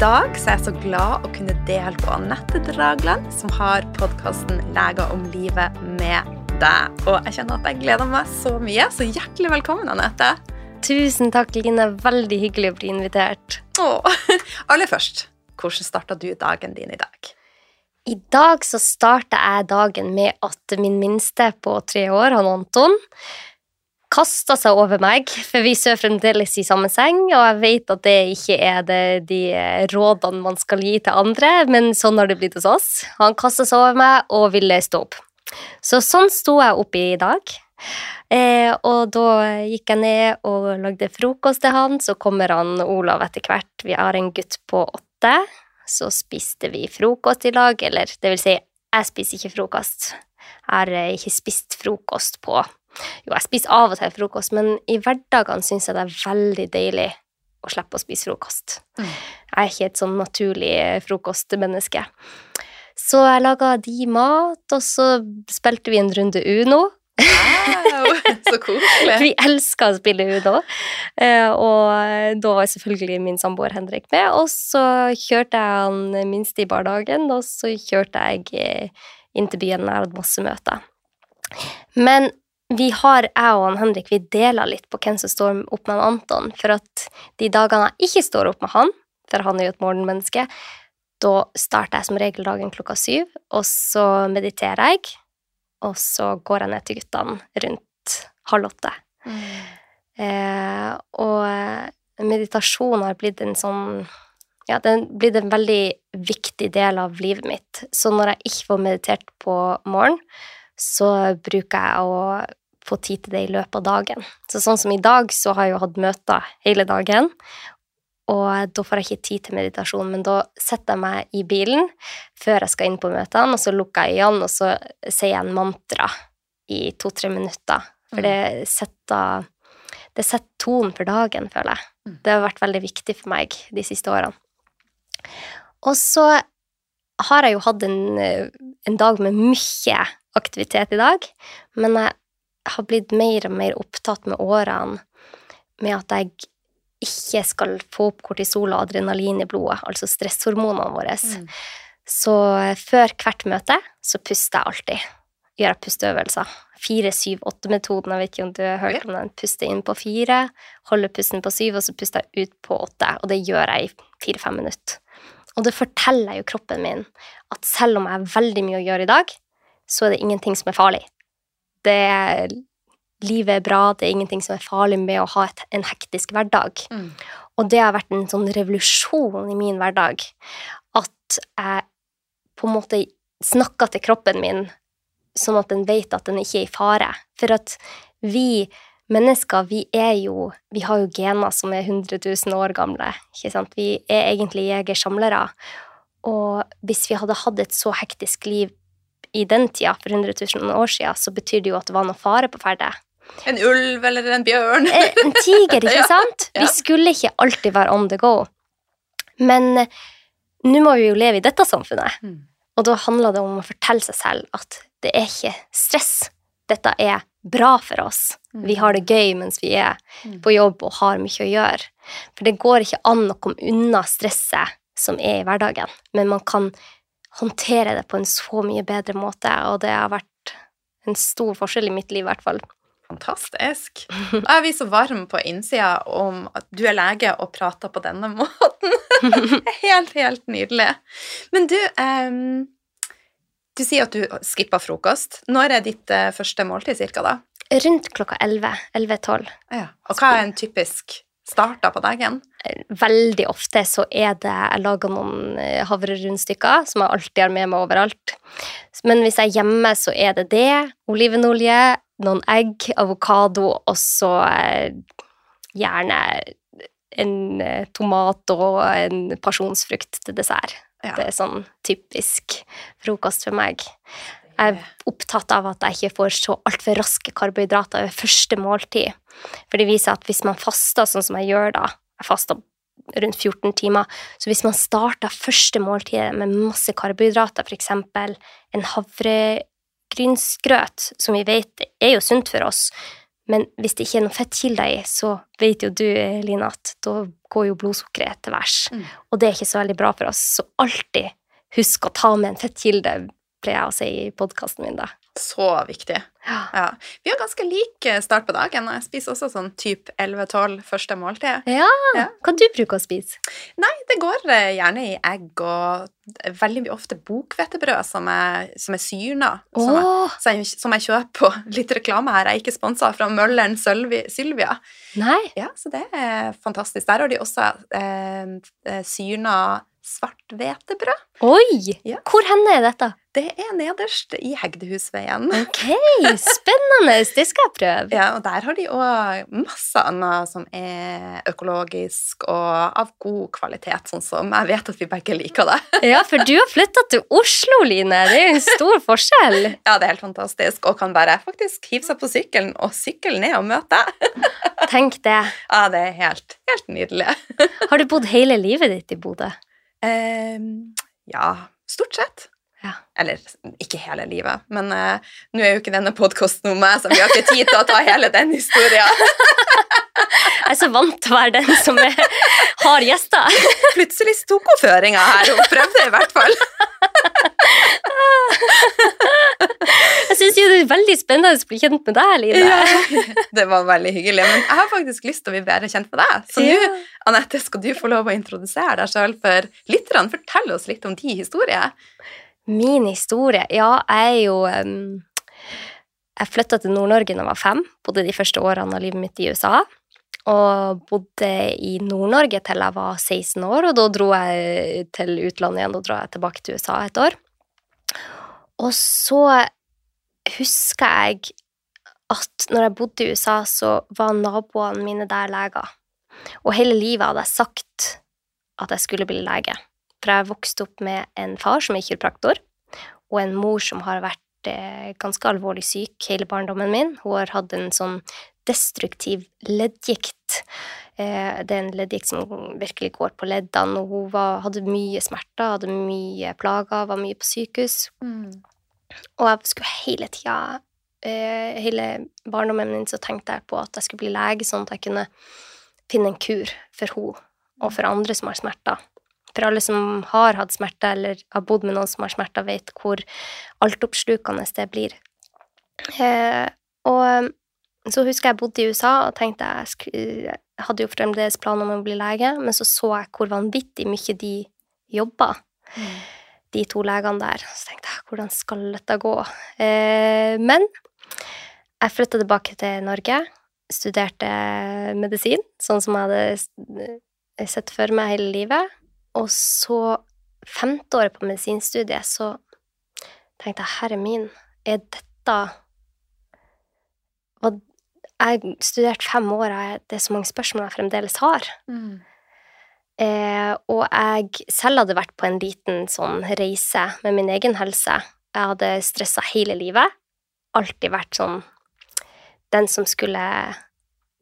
dag så er jeg så glad å kunne dele på Anette Dragland, som har podkasten 'Leger om livet med deg'. Og jeg kjenner at jeg gleder meg så mye, så hjertelig velkommen, Anette. Tusen takk, Line. Veldig hyggelig å bli invitert. Åh. Aller først, hvordan starta du dagen din i dag? I dag så starta jeg dagen med at min minste på tre år, han Anton, kasta seg over meg, for vi sover fremdeles i samme seng, og jeg vet at det ikke er det, de rådene man skal gi til andre, men sånn har det blitt hos oss. Han kasta seg over meg og ville stå opp. Så sånn sto jeg opp i dag. Eh, og da gikk jeg ned og lagde frokost til han, så kommer han Olav etter hvert. Vi har en gutt på åtte. Så spiste vi frokost i lag, eller det vil si, jeg spiser ikke frokost. Jeg har eh, ikke spist frokost på Jo, jeg spiser av og til frokost, men i hverdagene syns jeg det er veldig deilig å slippe å spise frokost. Mm. Jeg er ikke et sånn naturlig eh, frokostmenneske. Så jeg laga de mat, og så spilte vi en runde Uno. Wow, så koselig. Vi elska å spille Uno. Eh, og da var selvfølgelig min samboer Henrik med. Og så kjørte jeg han minst i barnehagen, og så kjørte jeg eh, inn til byen. Jeg hadde masse møter. Men vi har, jeg og Henrik, vi deler litt på hvem som står opp med Anton. For at de dagene jeg ikke står opp med han, for han er jo et morgenmenneske, da starter jeg som regel dagen klokka syv, og så mediterer jeg. Og så går jeg ned til guttene rundt halv åtte. Eh, og meditasjon har blitt en sånn Ja, det har blitt en veldig viktig del av livet mitt. Så når jeg ikke får meditert på morgenen, så bruker jeg å få tid til det i løpet av dagen. Så sånn som i dag, så har jeg jo hatt møter hele dagen, og da får jeg ikke tid til meditasjon, men da setter jeg meg i bilen før jeg skal inn på møtene, og så lukker jeg øynene, og så sier jeg en mantra i to-tre minutter. For det setter, det setter tonen for dagen, føler jeg. Mm. Det har vært veldig viktig for meg de siste årene. Og så har jeg jo hatt en, en dag med mye aktivitet i dag, men jeg har blitt mer og mer opptatt med årene med at jeg ikke skal få opp kortisol og adrenalin i blodet, altså stresshormonene våre. Mm. Så før hvert møte så puster jeg alltid. Gjør jeg pusteøvelser. Fire, syv, åtte-metoden. Jeg vet ikke om du har hørt om den. Puste inn på fire, holde pusten på syv, og så puster jeg ut på åtte. Og det gjør jeg i fire-fem minutter. Og det forteller jo kroppen min at selv om jeg har veldig mye å gjøre i dag, så er det ingenting som er farlig. Det livet er bra, det er ingenting som er farlig med å ha et, en hektisk hverdag. Mm. Og det har vært en sånn revolusjon i min hverdag. At jeg på en måte snakker til kroppen min sånn at den vet at den ikke er i fare. For at vi mennesker, vi er jo Vi har jo gener som er 100 000 år gamle. ikke sant? Vi er egentlig jegersamlere. Og hvis vi hadde hatt et så hektisk liv i den tida, for 100 000 år siden, så betyr det jo at det var noe fare på ferde. En ulv eller en bjørn? Eh, En tiger, ikke sant? ja. Vi skulle ikke alltid være on the go. Men eh, nå må vi jo leve i dette samfunnet, Mm. og da handler det om å fortelle seg selv at det er ikke stress. Dette er bra for oss. Vi har det gøy mens vi er Mm. på jobb og har mye å gjøre. For det går ikke an å komme unna stresset som er i hverdagen, men man kan håndtere det på en så mye bedre måte, og det har vært en stor forskjell i mitt liv, i hvert fall. Fantastisk. Da er vi så varme på innsida om at du er lege og prater på denne måten. helt, helt nydelig. Men du, um, du sier at du skipper frokost. Når er ditt eh, første måltid cirka da? Rundt klokka 11, 11-12. Ja. Og hva er en typisk start da på dagen? Veldig ofte så er det Jeg lager noen eh, havrerundstykker som jeg alltid har med meg overalt. Men hvis jeg er hjemme, så er det det. Olivenolje, noen egg, avokado, og så eh, gjerne en eh, tomat og en pasjonsfrukt til dessert. Ja. Det er sånn typisk frokost for meg. Jeg er opptatt av at jeg ikke får så altfor raske karbohydrater ved første måltid. For det viser at hvis man faster sånn som jeg gjør da, jeg faster rundt 14 timer, så hvis man starter første måltidet med masse karbohydrater, for eksempel en havregrynsgrøt, som vi vet er jo sunt for oss, Men hvis det ikke er noen fettkilder i, så vet jo du, Line, at da går jo blodsukkeret til værs. Mm. Og det er ikke så veldig bra for oss. Så alltid husk å ta med en fettkilde, pleier jeg å si i podkasten min, da. Så viktig. Ja. Ja. Vi har ganske lik eh, start på dagen, og jeg spiser også sånn typ 11-12 første måltid. Ja, Ja. hva du bruker å spise? Nei, det går eh, gjerne i egg og veldig ofte bokhvetebrød som er, som er syrna. Jeg- som jeg- som jeg kjøper på litt reklame her. Jeg er ikke sponsa fra Mølleren Sylvia. nei. Ja, så det er fantastisk. Der har de også eh, eh, syrna svart hvetebrød. Oi! Ja. Hvor hen er dette? Det er nederst i Hegdehusveien. Ok, spennende! Det skal jeg prøve. Ja, og der har de òg masse annet som er økologisk og av god kvalitet, sånn som jeg vet at vi begge liker det. Ja, for du har flytta til Oslo, Line. Det er jo en stor forskjell. Ja, det er helt fantastisk, og kan bare faktisk hive seg på sykkelen og sykle ned og møte deg. Tenk det. Ja, det er helt, helt nydelig. Har du bodd hele livet ditt i Bodø? Ehm, ja, stort sett. Ja. Eller ikke hele livet, men eh, nå er jo ikke denne podkasten om meg, så vi har ikke tid til å ta hele den historien. Jeg er så vant til å være den som er, har gjester. Plutselig tok hun føringa her, hun prøvde i hvert fall. Jeg syns det er veldig spennende å bli kjent med deg, Line. Det var veldig hyggelig, men jeg har faktisk lyst til å bli bedre kjent med deg. Så Ja. nå, Anette, skal du få lov å introdusere deg sjøl for lytterne. Fortell oss litt om din historie. Min historie Ja, jeg er jo um, Jeg flytta til Nord-Norge da jeg var fem. Bodde de første årene av livet mitt i USA. Og bodde i Nord-Norge til jeg var 16 år, og da dro jeg til utlandet igjen. Da dro jeg tilbake til USA et år. Og så husker jeg at når jeg bodde i USA, så var naboene mine der leger. Og hele livet hadde jeg sagt at jeg skulle bli lege. For jeg vokste opp med en far som er kiropraktor, og en mor som har vært eh, ganske alvorlig syk hele barndommen min. Hun har hatt en sånn destruktiv leddgikt. Eh, det er en leddgikt som virkelig går på leddene, og hun var, hadde mye smerter, hadde mye plager, var mye på sykehus. Og jeg skulle hele tida eh, Hele barndommen min så tenkte jeg på at jeg skulle bli lege, sånn at jeg kunne finne en kur for henne og for andre som har smerter. For alle som har hatt smerter, eller har bodd med noen som har smerter, vet hvor altoppslukende det blir. Eh, og så husker jeg bodde i USA og tenkte jeg, jeg hadde jo fremdeles planer om å bli lege, men så så jeg hvor vanvittig mye de jobba de to legene der. Så tenkte jeg, hvordan skal dette gå? Eh, men jeg flytta tilbake til Norge, studerte medisin, sånn som jeg hadde sett for meg hele livet. Og så, femte året på medisinstudiet, så tenkte jeg, herre min, er dette og Jeg studerte fem år, og det er så mange spørsmål jeg fremdeles har. Eh, og jeg selv hadde vært på en liten sånn reise med min egen helse. Jeg hadde stressa hele livet. Alltid vært sånn den som skulle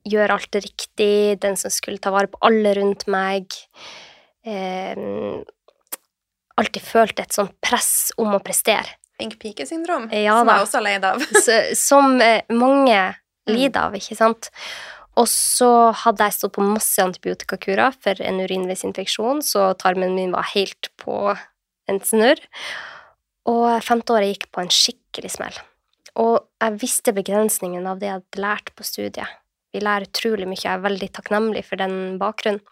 gjøre alt riktig, den som skulle ta vare på alle rundt meg. Eh, alltid følt et sånt press om å prestere. Pink pike-syndrom, Ja som jeg også er leid av. Som eh, mange Mm. Lider av, ikke sant? Og så hadde jeg stått på masse antibiotikakurer for en urinveisinfeksjon, så tarmen min var helt på en snørr. Og femte året gikk på en skikkelig smell. Og jeg visste begrensningen av det jeg hadde lært på studiet. Vi lærer utrolig mye, jeg er veldig takknemlig for den bakgrunnen.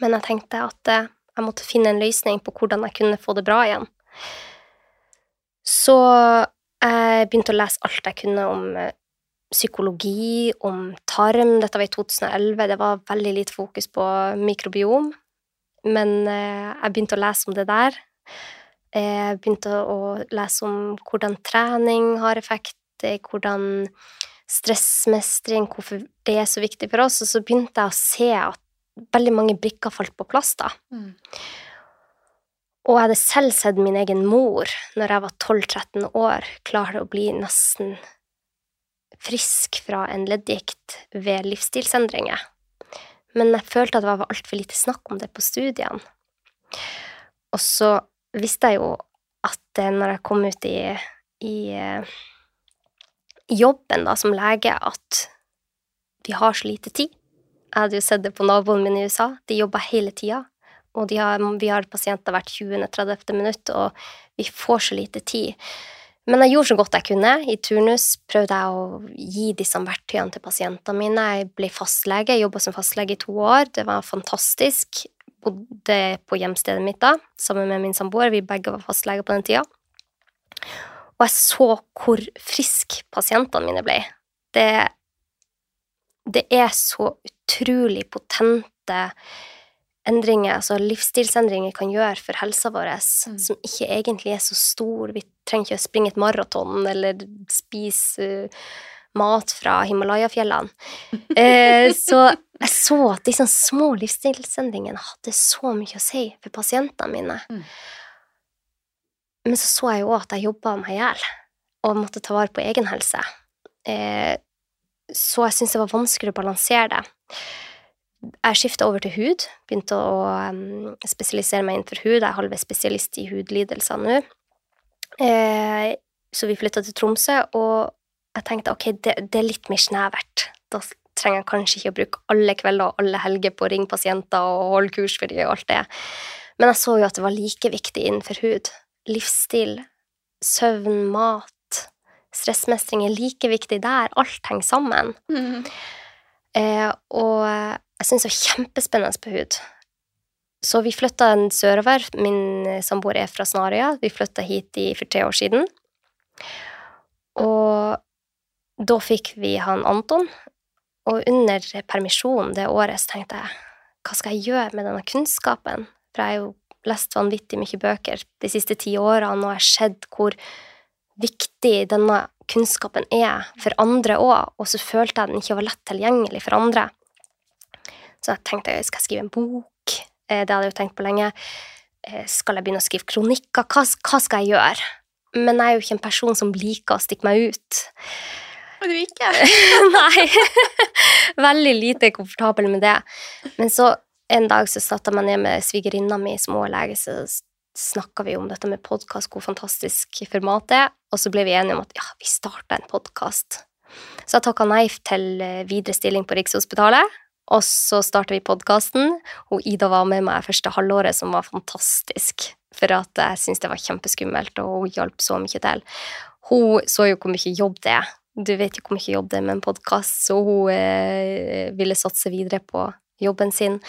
Men jeg tenkte at eh, jeg måtte finne en løsning på hvordan jeg kunne få det bra igjen. Så jeg begynte å lese alt jeg kunne om eh, psykologi, om tarm. Dette var i 2011. Det var veldig lite fokus på mikrobiom. Men eh, jeg begynte å lese om det der. Eh, Jeg begynte å lese om hvordan trening har effekt, eh, hvordan stressmestring, hvorfor det er så viktig for oss. Og så begynte jeg å se at veldig mange brikker falt på plass da. Mm. Og jeg hadde selv sett min egen mor, når jeg var 12-13 år, klare å bli nesten frisk fra en leddgikt ved livsstilsendringer. Men jeg følte at det var altfor lite snakk om det på studiene. Og så visste jeg jo at eh, når jeg kom ut i, i eh, jobben da, som lege, at vi har så lite tid. Jeg hadde jo sett det på naboene mine i USA. De jobber hele tida. Og har, vi har pasienter hvert 20.-30. minutt, og vi får så lite tid. Men jeg gjorde så godt jeg kunne. I turnus prøvde jeg å gi disse verktøyene til pasientene mine. Jeg ble fastlege, jobba som fastlege i to år. Det var fantastisk. Bodde på hjemstedet mitt da, sammen med min samboer. Vi begge var fastleger på den tida. Og jeg så hvor friske pasientene mine ble. Det, det er så utrolig potente endringer, altså livsstilsendringer kan gjøre for helsa vår, mm. som ikke egentlig er så stor. Vi trenger ikke å springe et maraton eller spise uh, mat fra Himalaya-fjellene. eh, så jeg så at disse små livsstilsendringene hadde så mye å si for pasientene mine. Mm. Men så så jeg jo òg at jeg jobba meg i hjel og måtte ta vare på egen helse. Eh, så jeg syntes det var vanskelig å balansere det jeg skifta over til hud, begynte å um, spesialisere meg innenfor hud. Jeg er halvveis spesialist i hudlidelser nå. Eh, så vi flytta til Tromsø, og jeg tenkte ok, det, det, er litt mer snevert. Da trenger jeg kanskje ikke å bruke alle kvelder og alle helger på å ringe pasienter og holde kurs for dem og alt det. Men jeg så jo at det var like viktig innenfor hud. Livsstil, søvn, mat, stressmestring er like viktig der. Alt henger sammen. Mm. Eh, og jeg syns var kjempespennende på hud. Så vi flytta sørover. Min samboer er fra Snarøya. Vi flytta hit i, for tre år siden. Og da fikk vi han Anton. Og under permisjonen det året så tenkte jeg hva skal jeg gjøre med denne kunnskapen? For jeg har jo lest vanvittig mye bøker de siste ti årene, og jeg har sett hvor viktig denne kunnskapen er for andre òg, og så følte jeg den ikke var lett tilgjengelig for andre. Så jeg tenkte jeg skal skrive en bok. Eh, det hadde jeg jo tenkt på lenge. Eh, skal jeg begynne å skrive kronikker? Hva, hva skal jeg gjøre? Men jeg er jo ikke en person som liker å stikke meg ut. Og du ikke? Nei. Veldig lite komfortabel med det. Men så en dag så satte jeg meg ned med svigerinna mi som òg er lege, så snakka vi om dette med podkast, hvor fantastisk format det er, og så ble vi enige om at ja, vi starta en podkast. Så jeg takka nei til eh, videre stilling på Rikshospitalet, og så starta vi podkasten, og Ida var med meg første halvåret, som var fantastisk. For at jeg syntes det var kjempeskummelt, og hun hjalp så mye til. Hun så jo hvor mye jobb det er. Du vet jo hvor mye jobb det er med en podkast, så hun eh, ville satse videre på jobben sin,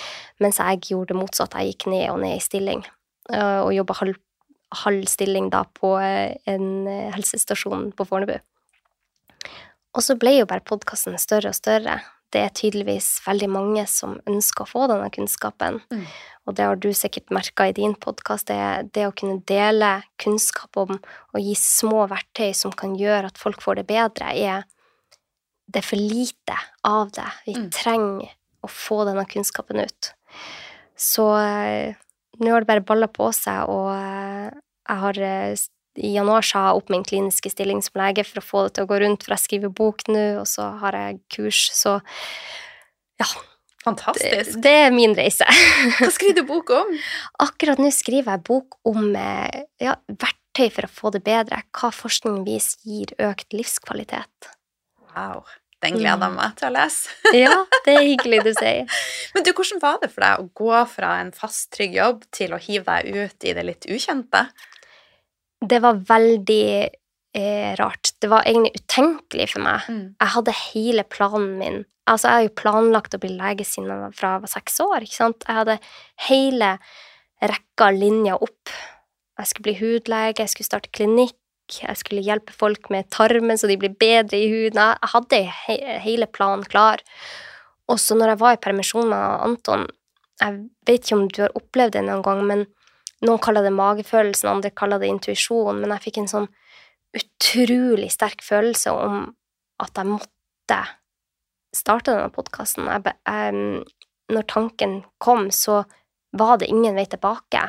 mens jeg gjorde det motsatt. Jeg gikk ned og ned i stilling, eh, og jobba halv, halv, stilling da på eh, en eh, helsestasjon på Fornebu. Og så ble jo bare podkasten større og større det er tydeligvis veldig mange som ønsker å få denne kunnskapen. Mm. Og det har du sikkert merka i din podkast, det, det å kunne dele kunnskap om og gi små verktøy som kan gjøre at folk får det bedre, er det er for lite av det. Vi mm. trenger å få denne kunnskapen ut. Så eh, nå har det bare balla på seg, og eh, jeg har eh, i januar sa jeg opp min kliniske stilling som lege for å få det til å gå rundt, for jeg skriver bok nå, og så har jeg kurs, så ja. Fantastisk. Det, det er min reise. Hva skriver du bok om? Akkurat nå skriver jeg bok om eh, ja, verktøy for å få det bedre, hva forskning viser gir økt livskvalitet. Wow. Den gleder jeg mm. meg til å lese. ja, det er hyggelig du sier. Men du, hvordan var det for deg å gå fra en fast, trygg jobb til å hive deg ut i det litt ukjente? Det var veldig eh, rart. Det var egentlig utenkelig for meg. Mm. Jeg hadde hele planen min. Altså, jeg har jo planlagt å bli lege siden fra jeg var seks år. ikke sant? Jeg hadde hele rekka linjer opp. Jeg skulle bli hudlege, jeg skulle starte klinikk, jeg skulle hjelpe folk med tarmen så de blir bedre i huden. Jeg hadde he hele planen klar. Og så når jeg var i permisjon med Anton Jeg vet ikke om du har opplevd det noen gang, men noen kaller det magefølelsen, andre kaller det intuisjon, men jeg fikk en sånn utrolig sterk følelse om at jeg måtte starte denne podkasten. Når tanken kom, så var det ingen vei tilbake.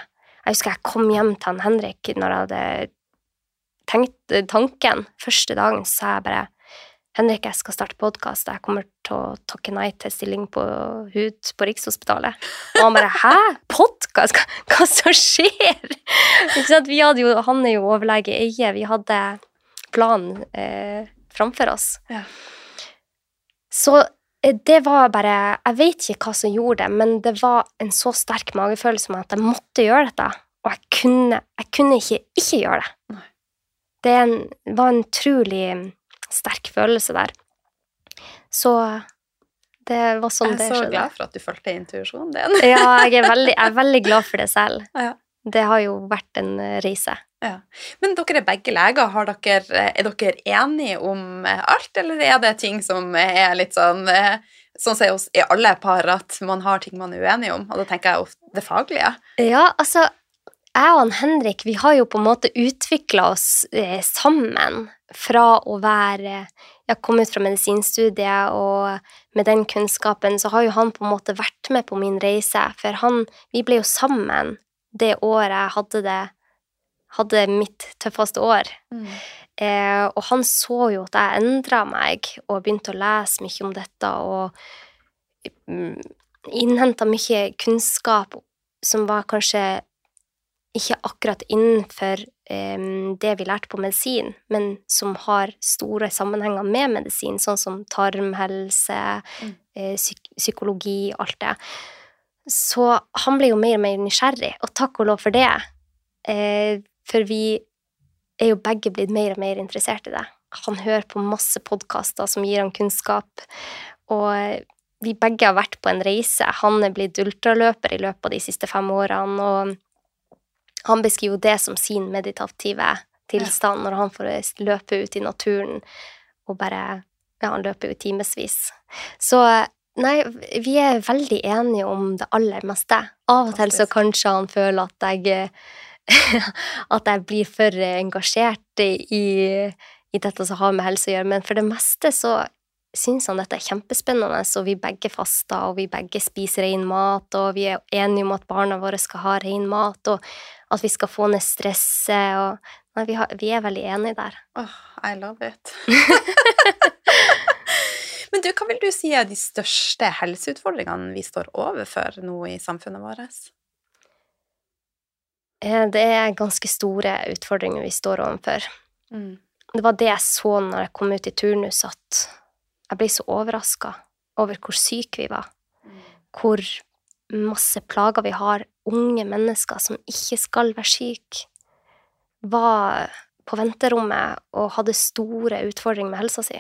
Jeg husker jeg kom hjem til han Henrik når jeg hadde tenkt tanken. Første dagen så sa jeg bare Henrik, jeg skal starte podkast. Jeg kommer til å takke nei til stilling på hud på Rikshospitalet. Og han bare Hæ? Podkast? Hva, hva som skjer? Vi hadde jo, han er jo overlege Eie. Vi hadde planen eh, framfor oss. Ja. Så Eh, Det var bare Jeg vet ikke hva som gjorde det, men det var en så sterk magefølelse med at jeg måtte gjøre dette. Og jeg kunne, jeg kunne ikke ikke gjøre det. Det en, var en utrolig sterk følelse der. Så det var sånn det skjedde. Jeg er så glad for at du fulgte intuisjonen din. Ja, jeg er, veldig, jeg er veldig glad for det selv. Ja. Det har jo vært en reise. Ja. Men dere er begge leger. Har dere, er dere enige om alt, eller er det ting som er litt sånn Sånn sier oss i alle par, at man har ting man er uenige om. Og da tenker jeg ofte det faglige. Ja, altså, jeg og Henrik, vi har jo på en måte utvikla oss eh, sammen fra å være Jeg kom ut fra medisinstudiet, og med den kunnskapen så har jo han på en måte vært med på min reise. For han Vi ble jo sammen det året jeg hadde det hadde mitt tøffeste år. Eh, og han så jo at jeg endra meg og begynte å lese mye om dette og mm, innhenta mye kunnskap som var kanskje ikke akkurat innenfor eh, det vi lærte på medisin, men som har store sammenhenger med medisin, sånn som tarmhelse, Mm. eh, psyk psykologi, alt det. Så han ble jo mer og mer nysgjerrig, og takk og lov for det. Eh, for vi er jo begge blitt mer og mer interessert i det. Han hører på masse podkaster som gir han kunnskap, og vi begge har vært på en reise. Han er blitt ultraløper i løpet av de siste fem årene, og han beskriver jo det som sin meditative tilstand når han får løpe ut i naturen og bare Ja, han løper jo i timevis. Så nei, vi er veldig enige om det aller meste. Av og til så kanskje han føler at jeg at jeg blir for engasjert i, i dette som har med helse å gjøre, men for det meste så syns han dette er kjempespennende, og vi begge faster, og vi begge spiser ren mat, og vi er enige om at barna våre skal ha ren mat, og at vi skal få ned stresset, og Nei, vi, har, vi er veldig enige der. Åh, I love it. Men du, hva vil du si er de største helseutfordringene vi står overfor nå i samfunnet vårt? Eh, Det er ganske store utfordringer vi står overfor. Mm. Det var det jeg så når jeg kom ut i turnus, at jeg ble så overraska over hvor syke vi var. Hvor masse plager vi har. Unge mennesker som ikke skal være syke, var på venterommet og hadde store utfordringer med helsa si.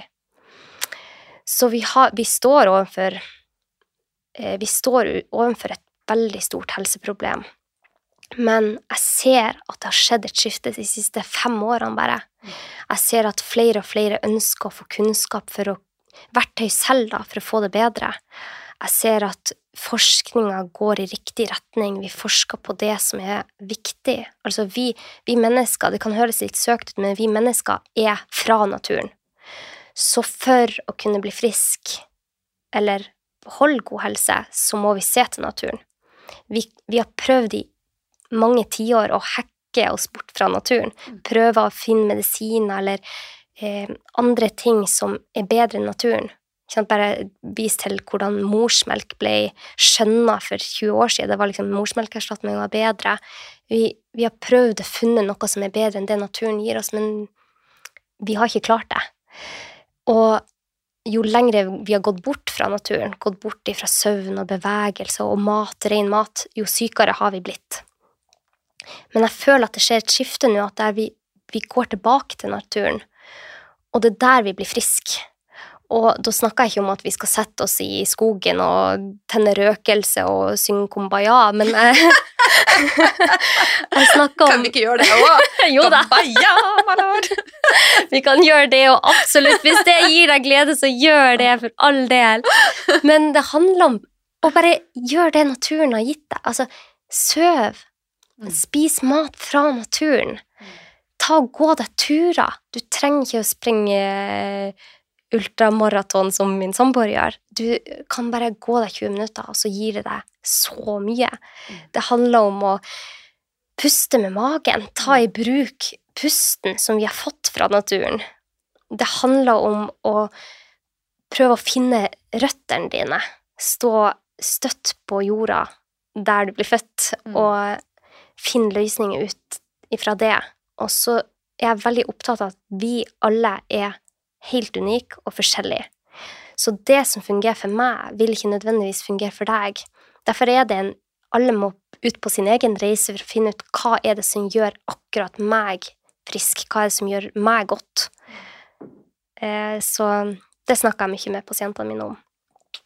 Så vi, har, vi står overfor eh, Vi står overfor et veldig stort helseproblem. Men jeg ser at det har skjedd et skifte de siste fem årene, bare. Jeg ser at flere og flere ønsker å få kunnskap for å verktøy selv da, for å få det bedre. Jeg ser at forskninga går i riktig retning. Vi forsker på det som er viktig. Altså, vi, vi mennesker, det kan høres litt søkt ut, men vi mennesker er fra naturen. Så for å kunne bli frisk, eller beholde god helse, så må vi se til naturen. Vi, vi har prøvd i mange tiår å hacke oss bort fra naturen. Prøve å finne medisiner eller eh, andre ting som er bedre enn naturen. Bare vis til hvordan morsmelk ble skjønna for 20 år siden. Det var liksom morsmelkerstatning var bedre. Vi, vi har prøvd å funne noe som er bedre enn det naturen gir oss, men vi har ikke klart det. Og jo lengre vi har gått bort fra naturen, gått bort fra søvn og bevegelse og mat, ren mat, jo sykere har vi blitt. Men jeg føler at det skjer et skifte nå, at vi, vi går tilbake til naturen. Og det er der vi blir friske. Og da snakker jeg ikke om at vi skal sette oss i skogen og tenne røkelse og synge kumbaya, men jeg, jeg snakker Kan vi ikke gjøre det òg? Jo da, Kumbaya, my lord. vi kan gjøre det, og absolutt. Hvis det gir deg glede, så gjør det for all del. Men det handler om å bare gjøre det naturen har gitt deg. Altså, søv. Mm. Spis mat fra naturen. Ta og Gå deg turer. Du trenger ikke å springe ultramaraton som min samboer gjør. Du kan bare gå deg 20 minutter, og så gir det deg så mye. Det handler om å puste med magen. Ta i bruk pusten som vi har fått fra naturen. Det handler om å prøve å finne røttene dine. Stå støtt på jorda der du blir født, Mm. og finne løsninger ut ifra det. Og så er jeg veldig opptatt av at vi alle er helt unik og forskjellig. Så det som fungerer for meg, vil ikke nødvendigvis fungere for deg. Derfor er det en Alle må ut på sin egen reise for å finne ut hva er det som gjør akkurat meg frisk, hva er det som gjør meg godt. Eh, så det snakker jeg mye med pasientene mine om.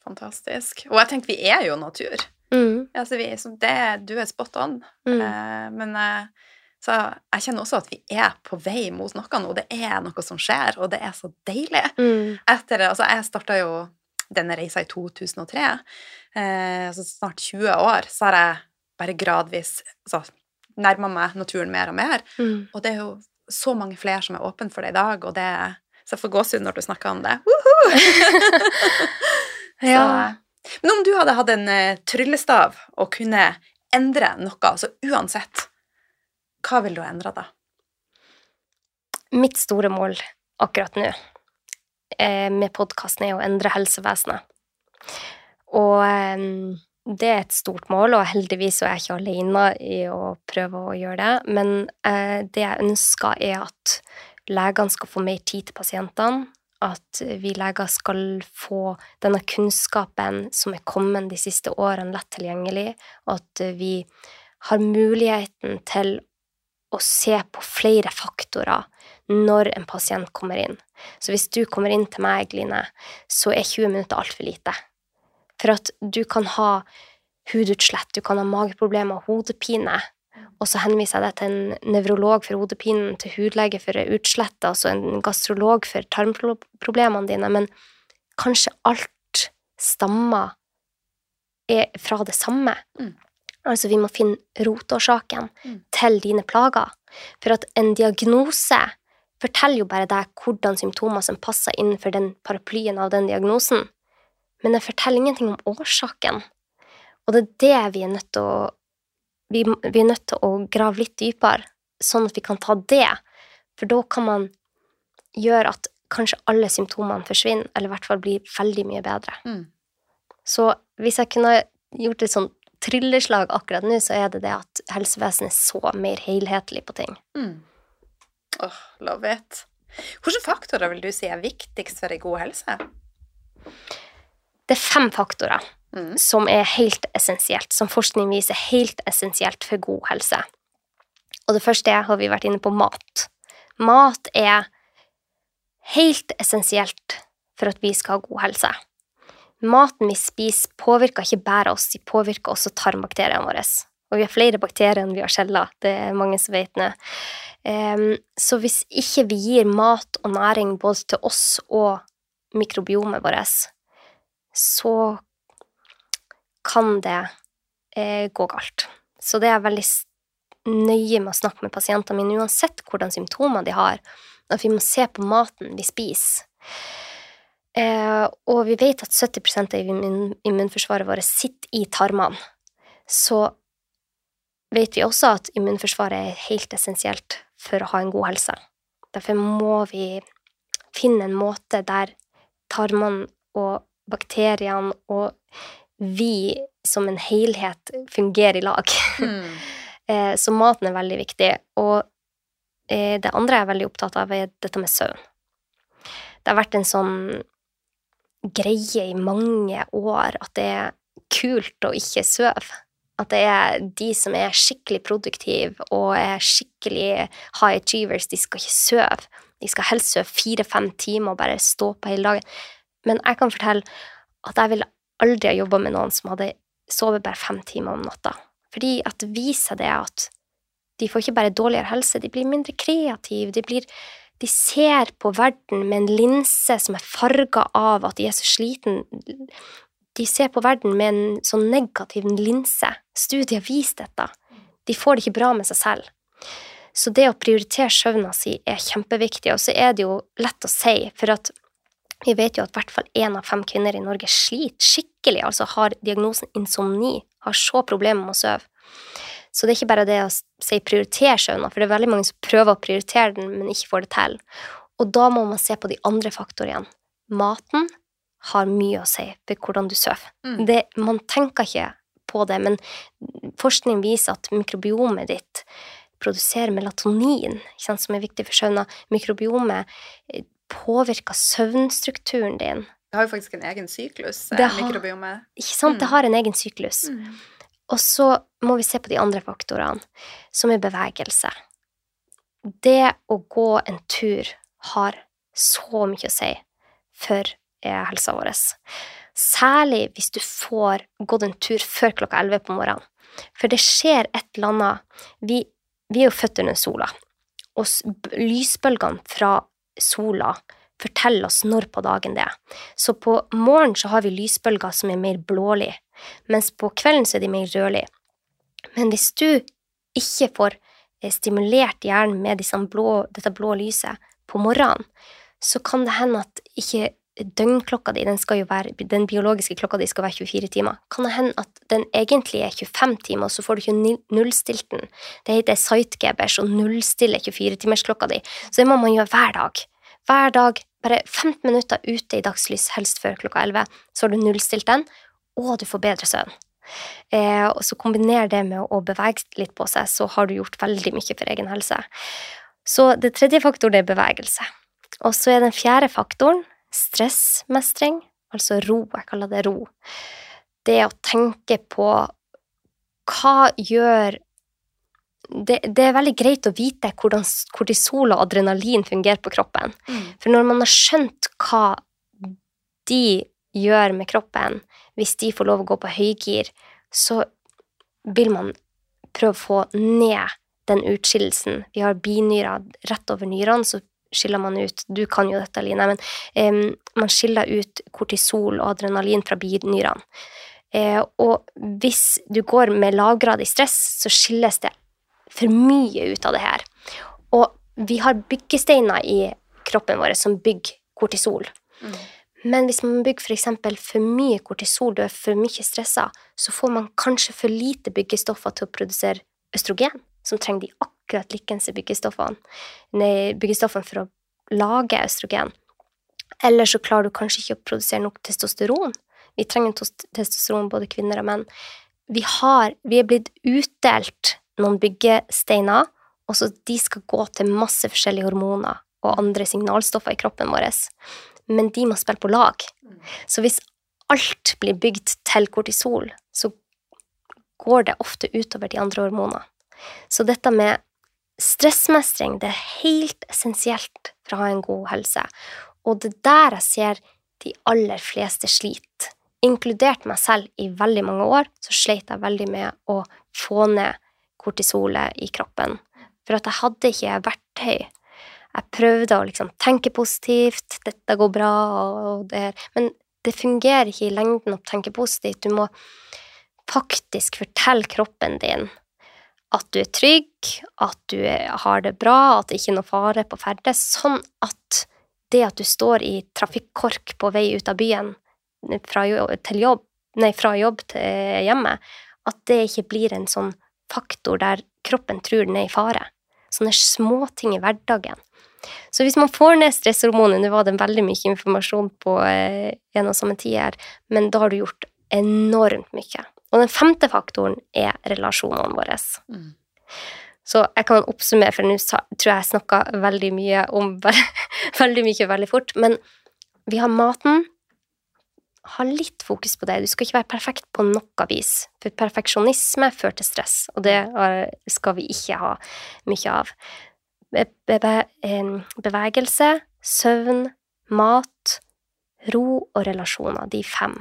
Fantastisk. Og jeg tenker vi er jo natur. Mm. Altså, vi, så det, du er spot on. Mm. Eh, men eh, så jeg kjenner også at vi er på vei mot noe nå. Det er noe som skjer, og det er så deilig. Mm. Etter, altså, jeg starta jo denne reisa i 2003. Eh, altså snart 20 år, så har jeg bare gradvis altså, nærma meg naturen mer og mer. Mm. Og det er jo så mange flere som er åpne for det i dag, og det Så jeg får gåsehud når du snakker om det. Ja. Men om du hadde hatt en uh, tryllestav og kunne endre noe, altså uansett, hva vil du ha endra da? Mitt store mål akkurat nå eh, med podkasten er å endre helsevesenet. Og eh, det er et stort mål, og heldigvis er jeg ikke alene i å prøve å gjøre det. Men eh, det jeg ønsker, er at legene skal få mer tid til pasientene. At vi leger skal få denne kunnskapen som er kommet de siste årene, lett tilgjengelig. Og at vi har muligheten til å se på flere faktorer når en pasient kommer inn. Så hvis du kommer inn til meg, Line, så er 20 minutter altfor lite. For at du kan ha hudutslett, du kan ha mageproblemer, hodepine, og så henviser jeg deg til en nevrolog for hodepinen, til hudlege for utslettet, altså en gastrolog for tarmproblemene dine, men kanskje alt stammer er fra det samme. Mm. Altså, vi må finne rotårsaken Mm. til dine plager. For at en diagnose forteller jo bare deg hvordan symptomer som passer innenfor den paraplyen av den diagnosen, men den forteller ingenting om årsaken. Og det er det vi er nødt til å vi, vi er nødt til å grave litt dypere, sånn at vi kan ta det. For da kan man gjøre at kanskje alle symptomene forsvinner, eller i hvert fall blir veldig mye bedre. Mm. Så hvis jeg kunne gjort et sånn trylleslag akkurat nå, så er det det at helsevesenet er så mer helhetlig på ting. Mm. Åh, love it. Hvilke faktorer vil du si er viktigst for ei god helse? Det er fem faktorer Mm. som er helt essensielt, som forskning viser helt essensielt for god helse. Og det første har vi vært inne på mat. Mat er helt essensielt for at vi skal ha god helse. Maten vi spiser, påvirker ikke bare oss, de påvirker også tarmbakteriene våre. Og vi har flere bakterier enn vi har celler, det er mange som vet nå. Så hvis ikke vi gir mat og næring både til oss og mikrobiomet vårt, så kan det eh, gå galt. Så det er jeg veldig nøye med å snakke med pasientene mine, uansett hvordan symptomer de har, at vi må se på maten vi spiser. Eh, og vi vet at 70% av immun immunforsvaret vårt sitter i tarmene. Så vet vi også at immunforsvaret er helt essensielt for å ha en god helse. Derfor må vi finne en måte der tarmene og bakteriene og vi som en helhet fungerer i lag. Mm. Eh, Så maten er veldig viktig. Og eh, det andre jeg er veldig opptatt av, er dette med søvn. Det har vært en sånn greie i mange år at det er kult å ikke sove. At det er de som er skikkelig produktive og er skikkelig high achievers, de skal ikke sove. De skal helst sove fire-fem timer og bare stå på hele dagen. Men jeg kan fortelle at jeg ville aldri ha jobba med noen som hadde sovet bare fem timer om natta. Fordi at det viser det at de får ikke bare dårligere helse, de blir mindre kreative, de, blir, de ser på verden med en linse som er farga av at de er så sliten. De ser på verden med en sånn negativ linse. Studier viser dette. De får det ikke bra med seg selv. Så det å prioritere søvna si er kjempeviktig, og så er det jo lett å si, for at vi vet jo at i hvert fall én av fem kvinner i Norge sliter skikkelig, altså har diagnosen insomni, har så problemer med å sove. Så det er ikke bare det å si prioritere søvna, for det er veldig mange som prøver å prioritere den, men ikke får det til. Og da må man se på de andre faktorene. Maten har mye å si for hvordan du sover. Mm. Det, man tenker ikke på det, men forskning viser at mikrobiomet ditt produserer melatonin, sant, som er viktig for søvna. Mikrobiomet eh, påvirker søvnstrukturen din. Det har jo faktisk en egen syklus, eh, Det har- mikrobiomet. Ikke sant? Det Mm. har en egen syklus. Og så må vi se på de andre faktorene, som er bevegelse. Det å gå en tur har så mye å si for eh, helsa vår. Særlig hvis du får gått en tur før klokka 11 på morgenen. For det skjer et eller annet Vi, vi er jo født under sola, og lysbølgene fra sola forteller oss når på dagen det er. Så på morgenen så har vi lysbølger som er mer blålige, mens på kvelden så er de mer rødlige. Men hvis du ikke får eh, stimulert hjernen med blå, dette blå lyset på morgenen, så kan det hende at ikke døgnklokka di, den, være, den biologiske klokka di skal være 24 timer. Kan det hende at den egentlig er 25 timer, og så får du ikke nullstilt den. Det heter sightgebers, og nullstille 24-timersklokka di. Så det må man gjøre hver dag. Hver dag, bare 15 minutter ute i dagslys, helst før klokka 11, så har du nullstilt den, og du får bedre søvn. Eh, og så kombiner det med å bevege litt på seg, så har du gjort veldig mye for egen helse. Så det tredje faktoren er bevegelse. Og så er den fjerde faktoren stressmestring, altså ro. Jeg kaller det ro. Det å tenke på hva gjør det, det er veldig greit å vite hvordan kortisol og adrenalin fungerer på kroppen. Mm. For når man har skjønt hva de gjør med kroppen, hvis de får lov å gå på høygir, så vil man prøve å få ned den utskillelsen. Vi har binyrer rett over nyrene, så skiller man ut Du kan jo dette, Line, men em, man skiller ut kortisol og adrenalin fra binyrene. Eh, og hvis du går med lavgradig stress, så skilles det for mye ut av det her. Og vi har byggesteiner i kroppen vår som bygger kortisol. Mm. Men hvis man bygger for eksempel for mye kortisol, du er for mye stressa, så får man kanskje for lite byggestoffer til å produsere østrogen, som trenger de akkurat likens byggestoffene, nei, for å lage østrogen. Eller så klarer du kanskje ikke å produsere nok testosteron. Vi trenger testosteron, både kvinner og menn. Vi, har, vi er blitt utdelt noen byggesteiner, og så de skal gå til masse forskjellige hormoner og andre signalstoffer i kroppen vår. Men de må spille på lag. Så hvis alt blir bygd til kortisol, så går det ofte utover de andre hormonene. Så dette med stressmestring, det er helt essensielt for å ha en god helse. Og det er der jeg ser de aller fleste sliter. Inkludert meg selv i veldig mange år, så sleit jeg veldig med å få ned kortisolet i kroppen. For at jeg hadde ikke verktøy. Jeg prøvde å liksom tenke positivt, dette går bra, og det Men det fungerer ikke i lengden å tenke positivt. Du må faktisk fortelle kroppen din at du er trygg, at du har det bra, at det ikke er noe fare på ferde, sånn at det at du står i trafikkork på vei ut av byen fra jobb, jobb, nei, fra jobb til hjemme, at det ikke blir en sånn faktor der kroppen tror den er i fare. Sånne småting i hverdagen. Så hvis man får ned stresshormonet, nå var det veldig mye informasjon på eh, en og samme tid her, men da har du gjort enormt mye. Og den femte faktoren er relasjonene våre. Mm. Så jeg kan oppsummere, for nå tror jeg jeg snakka veldig mye om veldig mye veldig fort. Men vi har maten. Ha litt fokus på det. Du skal ikke være perfekt på noe vis. For perfeksjonisme fører til stress, og det skal vi ikke ha mye av. Bevegelse, søvn, mat, ro og relasjoner. De fem.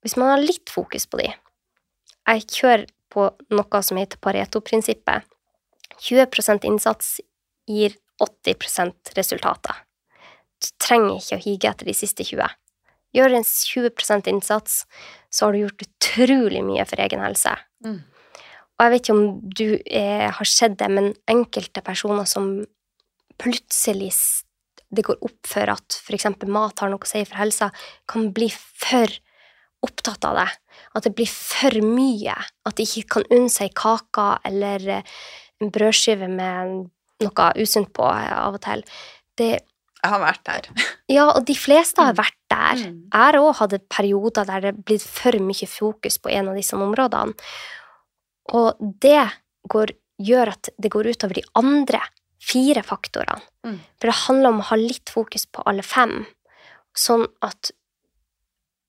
Hvis man har litt fokus på de Jeg kjører på noe som heter Pareto-prinsippet. 20% innsats gir 80 resultater. Du trenger ikke å hige etter de siste 20. Gjør en 20% innsats, så har du gjort utrolig mye for egen helse. Mm. Og jeg vet ikke om du eh, har sett det, men enkelte personer som plutselig det går opp for at f.eks. mat har noe å si for helsa, kan bli for opptatt av det. At det blir for mye. At de ikke kan unne seg kaka eller eh, en brødskive med noe usunt på eh, av og til. Det, Jeg har vært der. ja, og de fleste har vært der. Mm. Jeg har òg hatt perioder der det er blitt for mye fokus på en av disse områdene. Og det går, gjør at det går utover de andre fire faktorene. Mm. For det handler om å ha litt fokus på alle fem. sånn at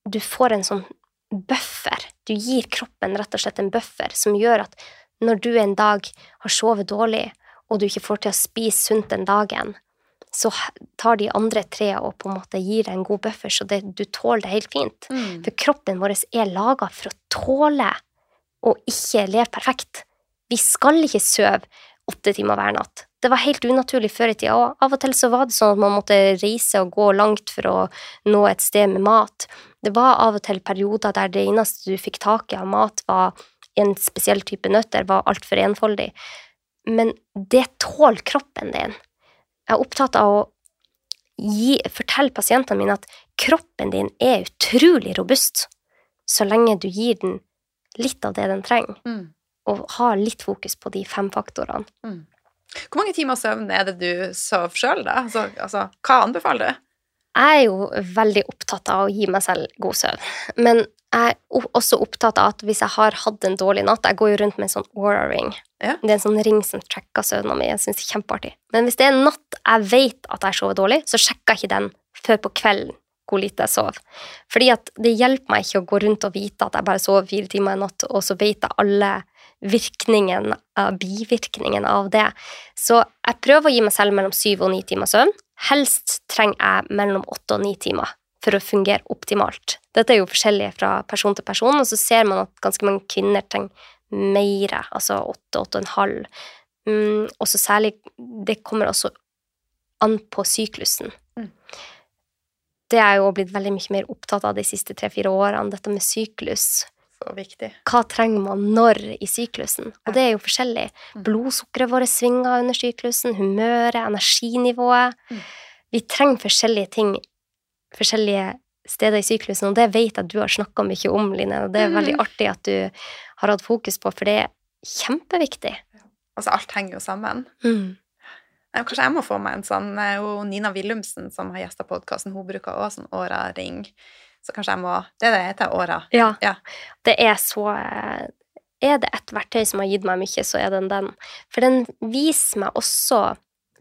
du får en sånn buffer. Du gir kroppen rett og slett en buffer som gjør at når du en dag har sovet dårlig, og du ikke får til å spise sunt den dagen, så tar de andre tre og på en måte gir deg en god buffer, så det, du tåler det helt fint. Mm. For kroppen vår er laga for å tåle å ikke leve perfekt. Vi skal ikke sove åtte timer hver natt. Det var helt unaturlig før i tida, og av og til så var det sånn at man måtte reise og gå langt for å nå et sted med mat. Det var av og til perioder der det eneste du fikk tak i av mat, var en spesiell type nøtter, var altfor enfoldig. Men det tåler kroppen din. Jeg er opptatt av å gi, fortelle pasientene mine at kroppen din er utrolig robust så lenge du gir den litt av det den trenger, Mm. og ha litt fokus på de fem faktorene. Mm. Hvor mange timer søvn er det du sover sjøl, da? Altså, altså, hva anbefaler du? Jeg er jo veldig opptatt av å gi meg selv god søvn, men jeg er også opptatt av at hvis jeg har hatt en dårlig natt Jeg går jo rundt med en sånn aura-ring. Ja. Det er en sånn ring som tracker søvna mi. Jeg synes det er kjempeartig. Men hvis det er en natt jeg vet at jeg sover dårlig, så sjekker jeg ikke den før på kvelden hvor lite jeg sover. Fordi at det hjelper meg ikke å gå rundt og vite at jeg bare sover fire timer en natt, og så vet jeg alle virkningen, av- bivirkningen av det. Så jeg prøver å gi meg selv mellom syv og ni timer søvn. Helst trenger jeg mellom åtte og ni timer for å fungere optimalt. Dette er jo forskjellig fra person til person, og så ser man at ganske mange kvinner trenger mer, altså åtte, åtte og en halv. Mm, også særlig Det kommer også an på syklusen. Mm. Det er jo blitt veldig mye mer opptatt av de siste tre-fire årene, dette med syklus. Hva trenger man når i syklusen? Og det er jo forskjellig. Mm. Blodsukkeret vårt svinger under syklusen, humøret, energinivået. Mm. Vi trenger forskjellige ting forskjellige steder i syklusen, og det vet jeg at du har snakka mye om, Line, og det er veldig Mm. artig at du har hatt fokus på, for det er kjempeviktig. Altså, alt henger jo sammen. Mm. Eh, Kanskje jeg må få meg en sånn eh, Nina Willumsen, som har gjesta podkasten, hun bruker også sånn Åra-ring. Så kanskje jeg må Det er det heter, Åra. Ja. Ja. Det er så eh, Er det et verktøy som har gitt meg mye, så er den den. For den viser meg også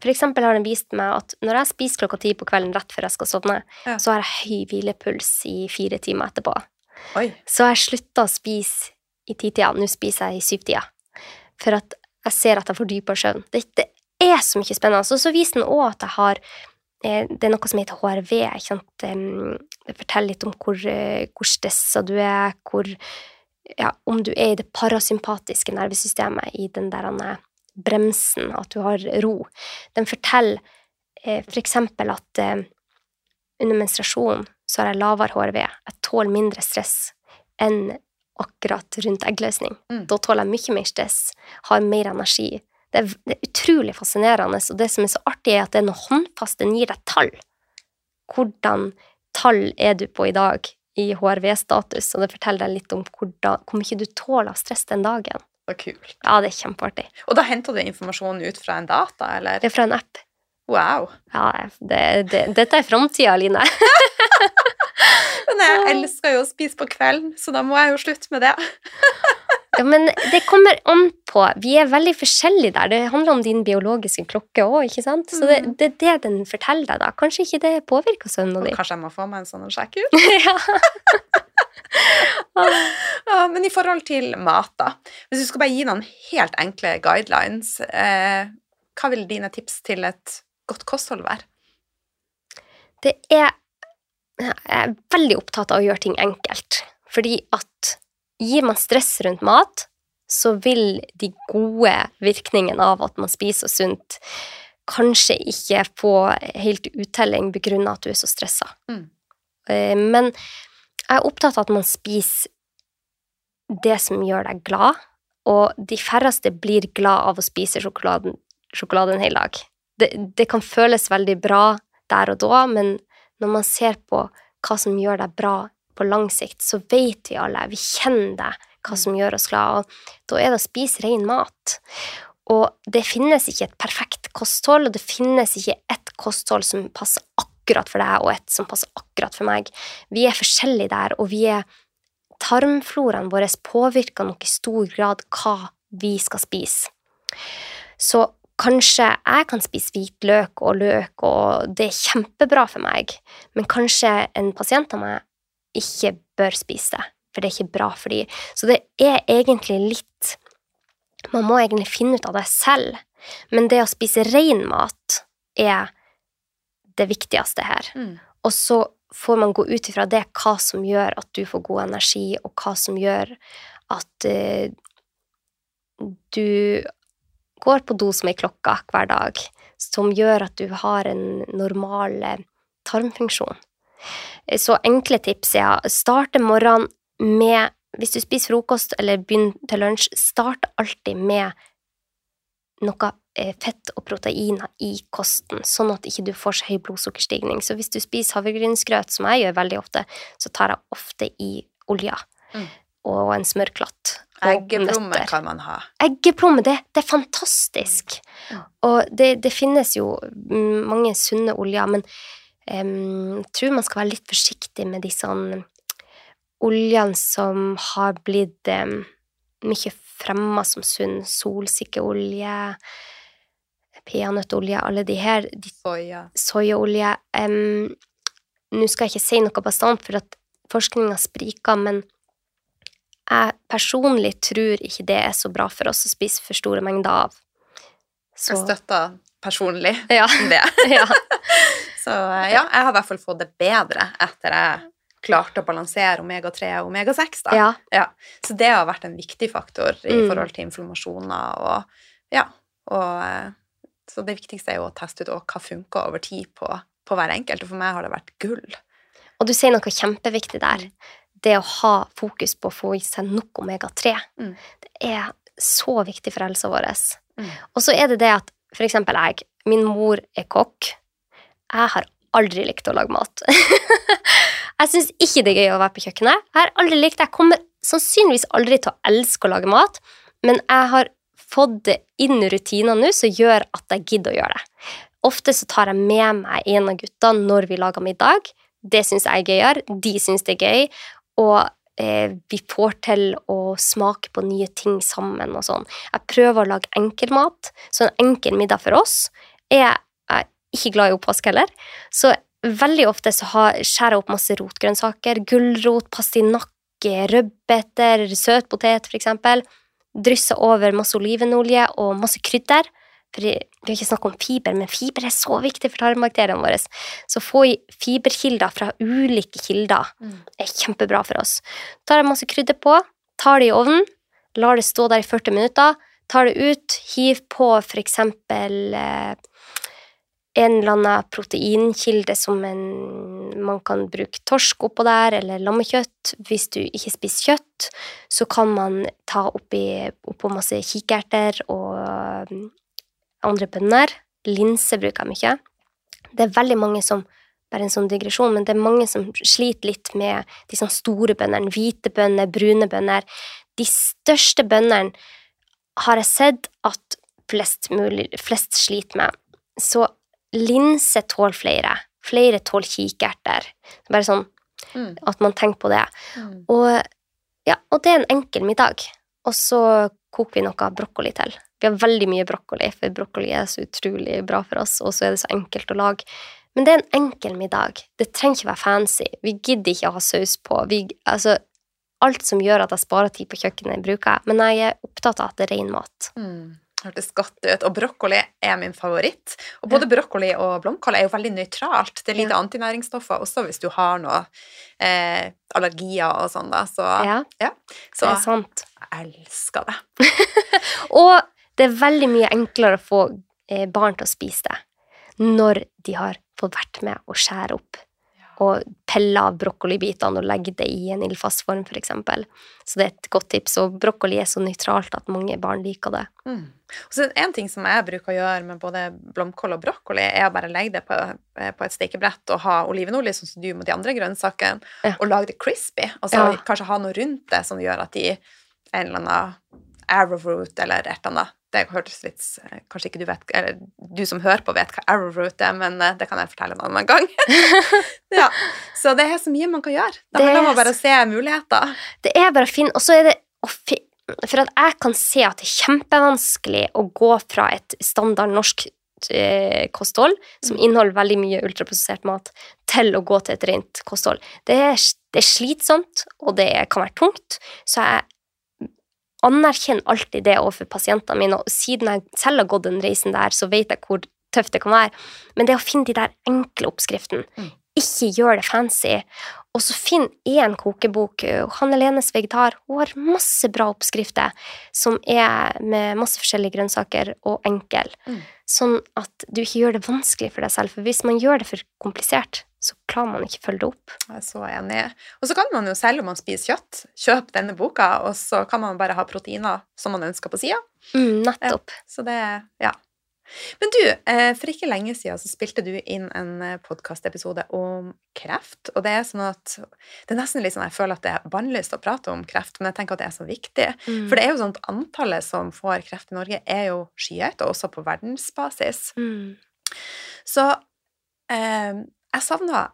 For eksempel har den vist meg at når jeg spiser klokka ti på kvelden rett før jeg skal sovne, Ja. så har jeg høy hvilepuls i fire timer etterpå. Oi. Så jeg slutta å spise i titida. Nå spiser jeg i syvtida. For at jeg ser at jeg får dypere søvn. Det, det er så mye spennende. Og så viser den òg at jeg har eh, Det er noe som heter HRV. Ikke sant? Det forteller litt om hvor, eh, hvor stressa du er, hvor ja, Om du er i det parasympatiske nervesystemet, i den der bremsen, at du har ro. Den forteller eh, for eksempel at under menstruasjon så har jeg lavere HRV. Jeg tåler mindre stress enn akkurat rundt eggløsning. Mm. Da tåler jeg mye mer stress, har mer energi. Det er, det er utrolig fascinerende, og det som er så artig, er at det er håndfast. Den gir deg tall. Hvordan tall er du på i dag i HRV-status, og det forteller deg litt om hvordan, hvor mye du tåler av stress den dagen. Så kult. Ja, det er kjempeartig. Og da henter du informasjonen ut fra en data, eller? Det er fra en app. Wow. Ja, det, det, dette er framtida, Line. Men jeg elsker jo å spise på kvelden, så da må jeg jo slutte med det. Ja, men det kommer an på. Vi er veldig forskjellige der. Det handler om din biologiske klokke òg, ikke sant? Så det, Mm. det er det den forteller deg, da. Kanskje ikke det påvirker søvna din. kanskje jeg må få meg en sånn og sjekke ut. ja. Ja, men i forhold til mat, da. Hvis du skal bare gi noen helt enkle guidelines, eh, hva vil dine tips til et godt kosthold være? Det er Jeg er veldig opptatt av å gjøre ting enkelt. Fordi at gir man stress rundt mat, så vil de gode virkningene av at man spiser sunt, kanskje ikke få helt uttelling begrunna at du er så stressa. Mm. Eh, Men jeg er opptatt av at man spiser det som gjør deg glad, og de færreste blir glad av å spise sjokoladen, sjokolade en hel dag. Det, det kan føles veldig bra der og da, men når man ser på hva som gjør deg bra på lang sikt, så vet vi alle, vi kjenner det, hva som gjør oss glad, og da er det å spise ren mat. Og det finnes ikke et perfekt kosthold, og det finnes ikke ett kosthold som passer akkurat for deg, og et som passer akkurat for meg. Vi er forskjellige der, og vi er Tarmfloraen vår påvirker nok i stor grad hva vi skal spise. Så kanskje jeg kan spise hvitløk og løk, og det er kjempebra for meg, men kanskje en pasient av meg ikke bør spise det, for det er ikke bra for dem. Så det er egentlig litt Man må egentlig finne ut av det selv, men det å spise ren mat er det viktigste her. Mm. Og så får man gå ut ifra det hva som gjør at du får god energi, og hva som gjør at uh, du går på do som ei klokka hver dag, som gjør at du har en normal eh, tarmfunksjon. Eh, Så enkle tips er å starte morgenen med Hvis du spiser frokost eller begynner til lunsj, start alltid med noe eh, fett og proteiner i kosten, sånn at ikke du får så høy blodsukkerstigning. Så hvis du spiser havregrynsgrøt, som jeg gjør veldig ofte, så tar jeg ofte i olja Mm. og en smørklatt. Eggeplomme kan man ha. Eggeplomme, det, det er fantastisk. Mm. Og det, det finnes jo mm, mange sunne oljer, men jeg tror man skal være litt forsiktig med de sånn oljene som har blitt mye fremma som sunn. Solsikkeolje, peanøttolje, alle de her. De Soya. soyaolje Um, Nå skal jeg ikke si noe bastant, for at forskninga spriker, men jeg personlig tror ikke det er så bra for oss å spise for store mengder av. Så Jeg støtter personlig Ja. det. ja. Så eh, ja, jeg har i hvert fall fått det bedre etter jeg klarte å balansere omega-3 og omega-6. da. ja. Så det har vært en viktig faktor i Mm. forhold til inflammasjoner og ja. Og, eh, så det viktigste er jo å teste ut hva funker over tid på, på hver enkelt, og for meg har det vært gull. Og du sier noe kjempeviktig der. Det å ha fokus på å få i seg nok omega-3. Mm. Det er så viktig for helsa vår. Mm. Og så er det det at for eksempel jeg, min mor er kokk. Jeg har aldri likt å lage mat. jeg syns ikke det er gøy å være på kjøkkenet. Jeg har aldri likt Jeg kommer sannsynligvis aldri til å elske å lage mat, men jeg har fått det inn rutiner nå som gjør at jeg gidder å gjøre det. Ofte så tar jeg med meg en av gutta når vi lager middag. Det syns jeg er gøyere, de syns det er gøy, og eh, vi får til å smake på nye ting sammen og sånn. Jeg prøver å lage enkel mat, så en enkel middag for oss er ikke glad i oppvask heller. Så veldig ofte så har, skjærer jeg opp masse rotgrønnsaker, gulrot, pastinakke, rødbeter, søtpotet eksempel. Drysser over masse olivenolje og masse krydder. For vi har ikke snakket om fiber, men fiber er så viktig for tarmbakteriene våre. Så få i fiberkilder fra ulike kilder Mm. er kjempebra for oss. Tar jeg masse krydder på, tar det i ovnen, lar det stå der i 40 minutter, tar det ut, hiv på for eksempel eh, en eller annen proteinkilde som en, man kan bruke torsk oppå der, eller lammekjøtt. Hvis du ikke spiser kjøtt, så kan man ta oppi, oppå masse kikerter og um, andre bønner. Linse bruker jeg mye. Det er veldig mange som bare en sånn digresjon, men det er mange som sliter litt med de sånn store bønnene. Hvite bønner, brune bønner. De største bønnene har jeg sett at flest, mulig, flest sliter med. Så linse tåler flere. Flere tåler kikerter. Bare sånn Mm. at man tenker på det. Mm. Og, ja, og det er en enkel middag. Og så koker vi noe brokkoli til. Vi har veldig mye brokkoli, for brokkoli er så utrolig bra for oss, og så er det så enkelt å lage. Men det er en enkel middag. Det trenger ikke være fancy. Vi gidder ikke å ha saus på. Vi, altså, alt som gjør at jeg sparer tid på kjøkkenet, bruker jeg. Men jeg er opptatt av at det er ren mat. Mm. Hørtes godt ut. Og brokkoli er min favoritt. Og både brokkoli og blomkål er jo veldig nøytralt. Det er lite Ja. antinæringsstoffer, også hvis du har noe eh, allergier og sånn, da. Så, Ja, så det er sant. jeg elsker det. Og det er veldig mye enklere å få eh, barn til å spise det når de har fått vært med å skjære opp og pelle av brokkolibitene og legge det i en ildfast form, for eksempel. Så det er et godt tips. Og brokkoli er så nøytralt at mange barn liker det. Mm. En ting som jeg bruker å gjøre med både blomkål og brokkoli, er å bare legge det på, eh, på et stekebrett og ha olivenolje, sånn som du med de andre grønnsakene, Ja. og lage det crispy. Og så Ja. kanskje ha noe rundt det som gjør at de en eller annen arrowroot eller et eller annet Det hørtes litt eh, Kanskje ikke du vet Eller du som hører på, vet hva arrowroot er, men eh, det kan jeg fortelle en annen gang. ja. Så det er så mye man kan gjøre. Det Det handler om er å bare se muligheter. Det er bare fint. Og så er det å finne For at jeg kan se at det er kjempevanskelig å gå fra et standard norsk eh, kosthold, som inneholder veldig mye ultraprosessert mat, til å gå til et rent kosthold. Det er, det er slitsomt, og det kan være tungt, så jeg anerkjenner alltid det overfor pasientene mine, og siden jeg selv har gått den reisen der, så vet jeg hvor tøft det kan være. Men det å finne de der enkle oppskriftene, Mm. ikke gjør det fancy, og så finn én kokebok. Hanne Lenes vegetar hun har masse bra oppskrifter som er med masse forskjellige grønnsaker og enkel. Mm. Sånn at du ikke gjør det vanskelig for deg selv. For hvis man gjør det for komplisert, så klarer man ikke følge det opp. Jeg er så enig. Og så kan man jo selv om man spiser kjøtt, kjøpe denne boka, og så kan man bare ha proteiner som man ønsker på sida. Mm, nettopp. Så det Ja. Men du, eh, for ikke lenge siden så spilte du inn en podkastepisode om kreft. Og det er sånn at Det er nesten litt sånn jeg føler at det er bannlyst å prate om kreft, men jeg tenker at det er så viktig. Mm. For det er jo sånn at antallet som får kreft i Norge, er jo skyhøyt, og også på verdensbasis. Mm. Så eh, jeg savna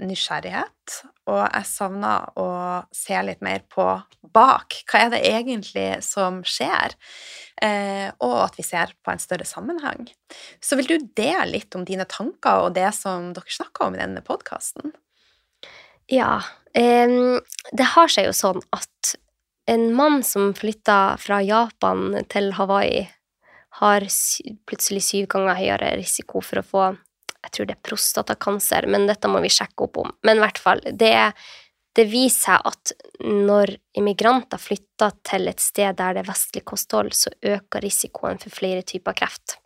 nysgjerrighet, og jeg savna å se litt mer på bak. Hva er det egentlig som skjer? Eh, og at vi ser på en større sammenheng. Så vil du dele litt om dine tanker og det som dere snakker om i denne podkasten? Ja. Eh, det har seg jo sånn at en mann som flytta fra Japan til Hawaii, har plutselig syv ganger høyere risiko for å få jeg tror det er prostatakanser, men dette må vi sjekke opp om. Men i hvert fall, det, det viser seg at når immigranter flytter til et sted der det er vestlig kosthold, så øker risikoen for flere typer kreft.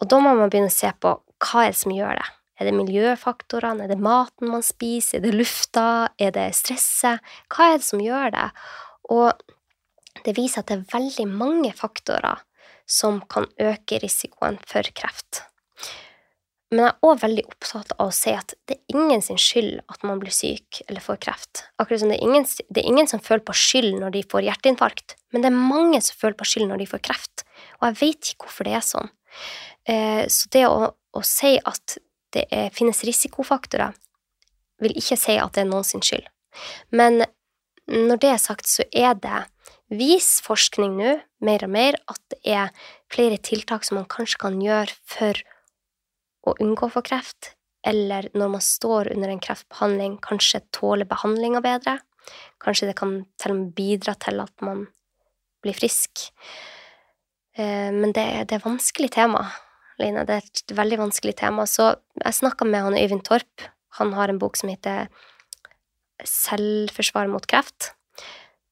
Og da må man begynne å se på hva er det som gjør det. Er det miljøfaktorene? Er det maten man spiser? Er det lufta? Er det stresset? Hva er det som gjør det? Og det viser at det er veldig mange faktorer som kan øke risikoen for kreft. Men jeg er òg veldig opptatt av å si at det er ingen sin skyld at man blir syk eller får kreft. Akkurat som det er ingen, det er ingen som føler på skyld når de får hjerteinfarkt, men det er mange som føler på skyld når de får kreft. Og jeg vet ikke hvorfor det er sånn. Eh, så det å, å si at det er, finnes risikofaktorer, vil ikke si at det er noen sin skyld. Men når det er sagt, så er det vis forskning nå, mer og mer, at det er flere tiltak som man kanskje kan gjøre for å unngå å få kreft, eller når man står under en kreftbehandling, kanskje tåler behandlinga bedre. Kanskje det kan til og med bidra til at man blir frisk. Eh, Men det, det er et vanskelig tema, Line. Det er et veldig vanskelig tema. Så jeg snakka med han Øyvind Torp. Han har en bok som heter Selvforsvar mot kreft,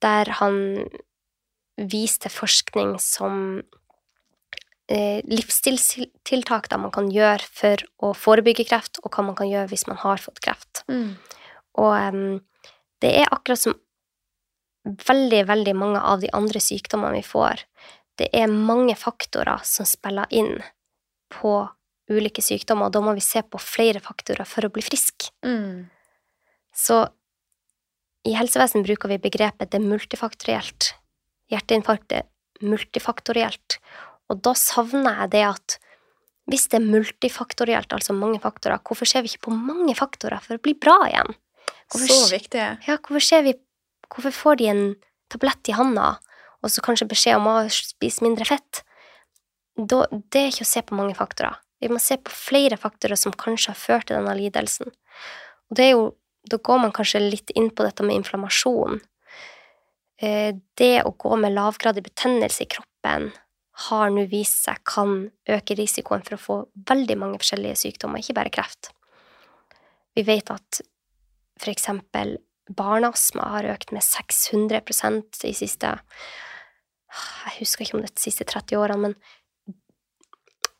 der han viste forskning som livsstilstiltak da man kan gjøre for å forebygge kreft, og hva man kan gjøre hvis man har fått kreft. Og um, det er akkurat som veldig, veldig mange av de andre sykdommene vi får. Det er mange faktorer som spiller inn på ulike sykdommer, og da må vi se på flere faktorer for å bli frisk. Mm. Så i helsevesen bruker vi begrepet det multifaktorielt. Hjerteinfarkt er multifaktorielt. Og da savner jeg det at hvis det er multifaktorielt, altså mange faktorer, hvorfor ser vi ikke på mange faktorer for å bli bra igjen? Hvorfor, Så viktig. ja, hvorfor, ser vi, hvorfor får de en tablett i handa, og så kanskje beskjed om å spise mindre fett? Da, det er ikke å se på mange faktorer. Vi må se på flere faktorer som kanskje har ført til denne lidelsen. Og det er jo, da går man kanskje litt inn på dette med inflammasjon. Eh, Det å gå med lavgradig betennelse i kroppen har nå vist seg kan øke risikoen for å få veldig mange forskjellige sykdommer, ikke bare kreft. Vi vet at for eksempel barneastma har økt med 600% de siste Jeg husker ikke om det er de siste 30 årene, men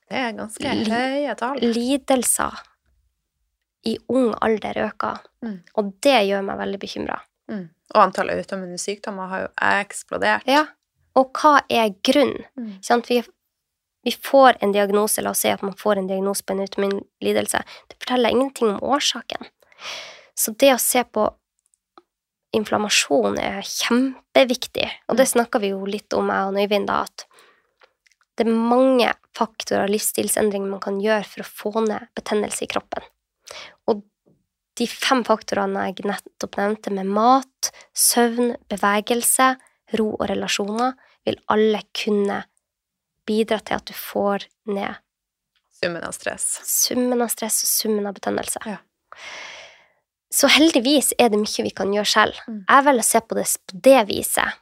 Det er ganske høye tall. lidelser i ung alder øker. Mm. Og det gjør meg veldig bekymra. Mm. Og antallet autoimmune sykdommer har jo eksplodert. Ja. Og hva er grunnen? Mm. Sånn. Vi, vi får en diagnose, la oss si at man får en diagnose på en autoimmun lidelse. Det forteller ingenting om årsaken. Så det å se på inflammasjon er kjempeviktig, og det snakka vi jo litt om, jeg og Nøyvind, da, at det er mange faktorer livsstilsendringer man kan gjøre for å få ned betennelse i kroppen. Og de fem faktorene jeg nettopp nevnte, med mat, søvn, bevegelse, ro og relasjoner, vil alle kunne bidra til at du får ned Summen av stress. summen av stress og summen av betennelse. Ja. Så heldigvis er det mye vi kan gjøre selv. Mm. Jeg velger å se på det på det viset.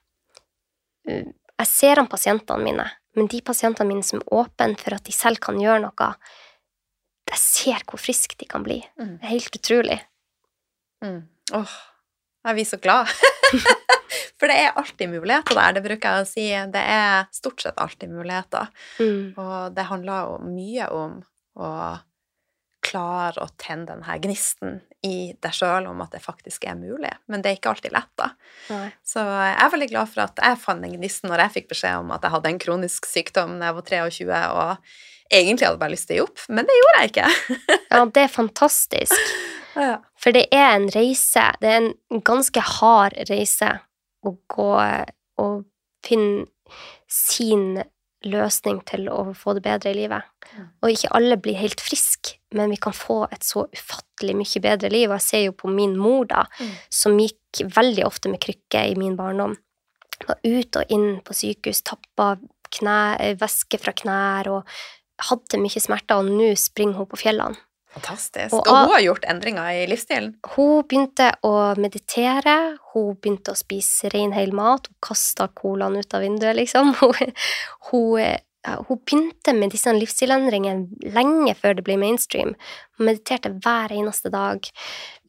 Uh, Jeg ser an pasientene mine, men de pasientene mine som er åpne for at de selv kan gjøre noe, jeg ser hvor friske de kan bli. Mm. Det er helt utrolig. Mm. Åh, jeg blir så glad. For det er alltid muligheter der, det bruker jeg å si. Det er stort sett alltid muligheter. Mm. Og det handler jo mye om å klare å tenne den her gnisten i deg sjøl om at det faktisk er mulig. Men det er ikke alltid lett, da. Nei. Så jeg er veldig glad for at jeg fant den gnisten når jeg fikk beskjed om at jeg hadde en kronisk sykdom da jeg var 23 og egentlig hadde bare lyst til å gi opp, men det gjorde jeg ikke. Ja, det er fantastisk. Ja. For det er en reise. Det er en ganske hard reise å gå og finne sin løsning til å få det bedre i livet. Og ikke alle blir helt friske, men vi kan få et så ufattelig mye bedre liv. Og jeg ser jo på min mor, da, Mm. som gikk veldig ofte med krykke i min barndom. Var ut og inn på sykehus, tappa eh, væske fra knær og hadde mye smerter, og nå springer hun på fjellene. Fantastisk. Og Og, hun har gjort endringer i livsstilen. Hun begynte å meditere, hun begynte å spise ren, hel mat, hun kasta colaen ut av vinduet, liksom. Hun, hun, hun begynte med disse livsstilendringene lenge før det ble mainstream. Hun mediterte hver eneste dag.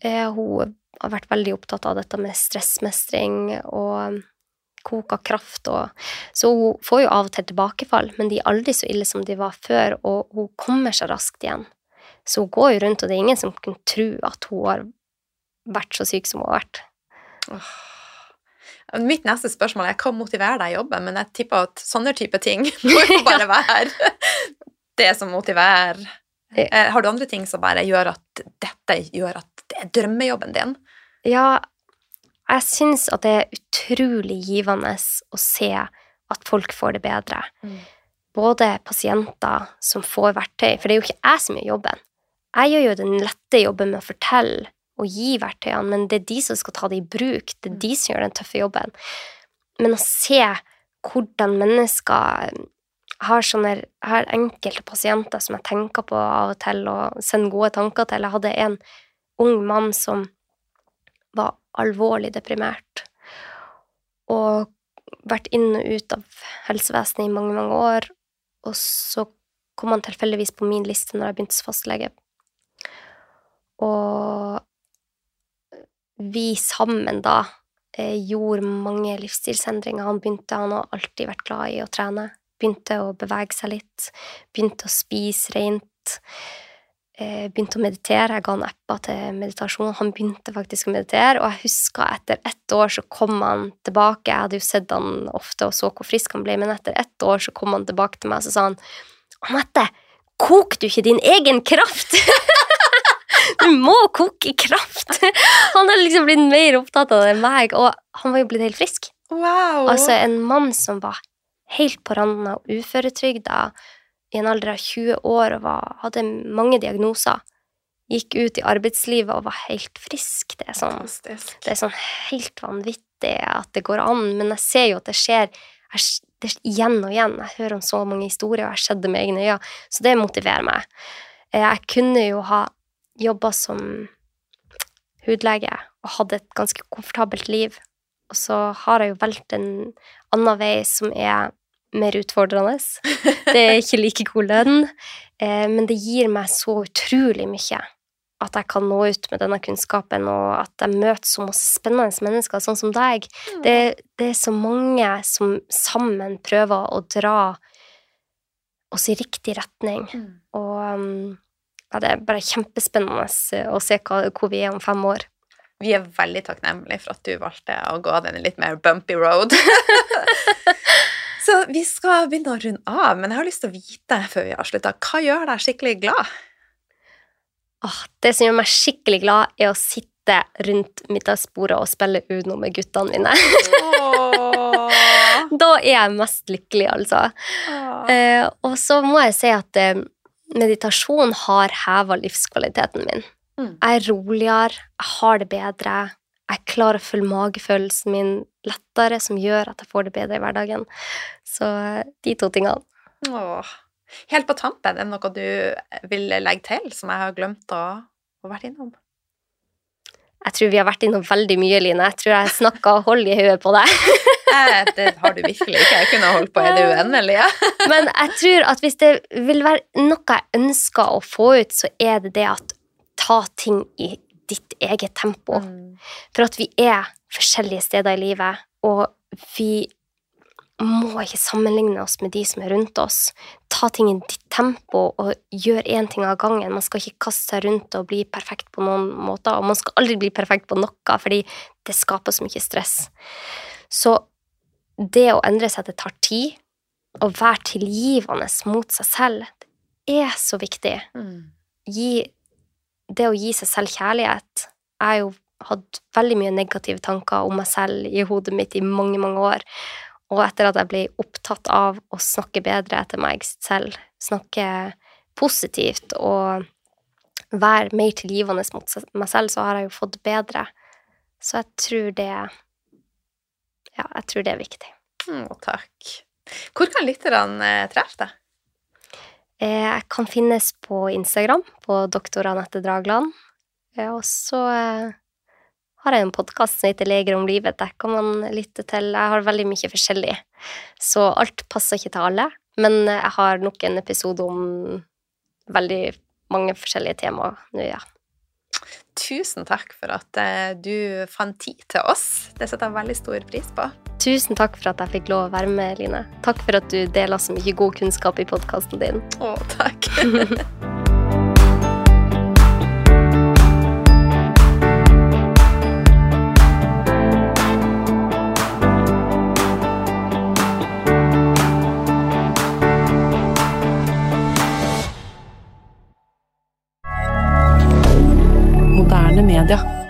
Eh, Hun har vært veldig opptatt av dette med stressmestring og koka kraft og Så hun får jo av og til tilbakefall, men de er aldri så ille som de var før, og hun kommer seg raskt igjen. Så hun går jo rundt, og det er ingen som kunne tro at hun har vært så syk som hun har vært. Oh. Mitt neste spørsmål er hva motiverer deg i jobben, men jeg tipper at sånne type ting må jo bare være det som motiverer. Eh, Har du andre ting som bare gjør at dette gjør at det er drømmejobben din? Ja, jeg syns at det er utrolig givende å se at folk får det bedre. Mm. Både pasienter som får verktøy, for det er jo ikke jeg som gjør jobben. Jeg gjør jo den lette jobben med å fortelle og gi verktøyene, men det er de som skal ta det i bruk. Det er de som gjør den tøffe jobben. Men å se hvordan mennesker har sånne Jeg har enkelte pasienter som jeg tenker på av og til og sender gode tanker til. Jeg hadde en ung mann som var alvorlig deprimert og vært inn og ut av helsevesenet i mange, mange år. Og så kom han tilfeldigvis på min liste når jeg begynte som fastlege. Og vi sammen da eh, gjorde mange livsstilsendringer. Han begynte, han har alltid vært glad i å trene. Begynte å bevege seg litt. Begynte å spise rent. Eh, begynte å meditere. Jeg ga han apper til meditasjon. Han begynte faktisk å meditere, og jeg husker etter ett år så kom han tilbake. Jeg hadde jo sett han ofte og så hvor frisk han ble, men etter ett år så kom han tilbake til meg og så sa han Anette, koker du ikke din egen kraft? du må koke kraft! Han har liksom blitt mer opptatt av det enn meg, og han var jo blitt helt frisk. Wow! Altså en mann som var helt på randen av uføretrygda i en alder av 20 år og var, hadde mange diagnoser, gikk ut i arbeidslivet og var helt frisk. Det er sånn, det er sånn helt vanvittig at det går an, men jeg ser jo at det skjer jeg, det igjen og igjen. Jeg hører om så mange historier, og jeg har sett det med egne øyne, så det motiverer meg. Eh, Jeg kunne jo ha jobba som hudlege og hadde et ganske komfortabelt liv, og så har jeg jo valgt en annen vei som er mer utfordrende. Det er ikke like god lønn, eh, men det gir meg så utrolig mye at jeg kan nå ut med denne kunnskapen, og at jeg møter så masse spennende mennesker, sånn som deg. Det, det er så mange som sammen prøver å dra oss i riktig retning, Mm. og um, ja, det er bare kjempespennende å se hva, hvor vi er om fem år. Vi er veldig takknemlige for at du valgte å gå den litt mer bumpy road. Så vi skal begynne å runde av, men jeg har lyst til å vite før vi avslutter, hva gjør deg skikkelig glad? Åh, det som gjør meg skikkelig glad, er å sitte rundt middagsbordet og spille Uno med guttene mine. Da er jeg mest lykkelig, altså. Eh, og så må jeg si at eh, meditasjon har heva livskvaliteten min. Mm. Jeg er roligere, jeg har det bedre, jeg klarer å følge magefølelsen min lettere, som gjør at jeg får det bedre i hverdagen. Så de to tingene. Åh. Helt på tampen, er det noe du vil legge til som jeg har glemt å, å vært innom? Jeg tror vi har vært innom veldig mye, Line. Jeg tror jeg snakka hold i hodet på deg. Eh, det har du virkelig ikke. Jeg kunne holdt på Er du uendelig? Ja. Men jeg tror at hvis det vil være noe jeg ønsker å få ut, så er det det at ta ting i ditt eget tempo. Mm. For at vi er forskjellige steder i livet, og vi må ikke sammenligne oss med de som er rundt oss. Ta ting i ditt tempo og gjør én ting av gangen. Man skal ikke kaste seg rundt og bli perfekt på noen måter, og man skal aldri bli perfekt på noe, fordi det skaper så mye stress. Så det å endre seg, det tar tid, og være tilgivende mot seg selv, det er så viktig. Mm. Gi, det å gi seg selv kjærlighet Jeg har jo hatt veldig mye negative tanker om meg selv i hodet mitt i mange, mange år. Og etter at jeg ble opptatt av å snakke bedre etter meg selv, snakke positivt og være mer tilgivende mot meg selv, så har jeg jo fått bedre. Så jeg tror det Ja, jeg tror det er viktig. Mm, takk. Hvor kan lytterne eh, treffe deg? Eh, Jeg kan finnes på Instagram, på doktor Anette Dragland. Eh, Og så eh, har jeg en podkast som heter Leger om livet. Der kan man lytte til Jeg har veldig mye forskjellig, så alt passer ikke til alle. Men jeg har nok en episode om veldig mange forskjellige temaer nå, ja. Tusen takk for at eh, du fant tid til oss. Det setter jeg veldig stor pris på. Tusen takk for at jeg fikk lov å være med, Line. Takk for at du deler så mye god kunnskap i podkasten din. Å, takk. rien.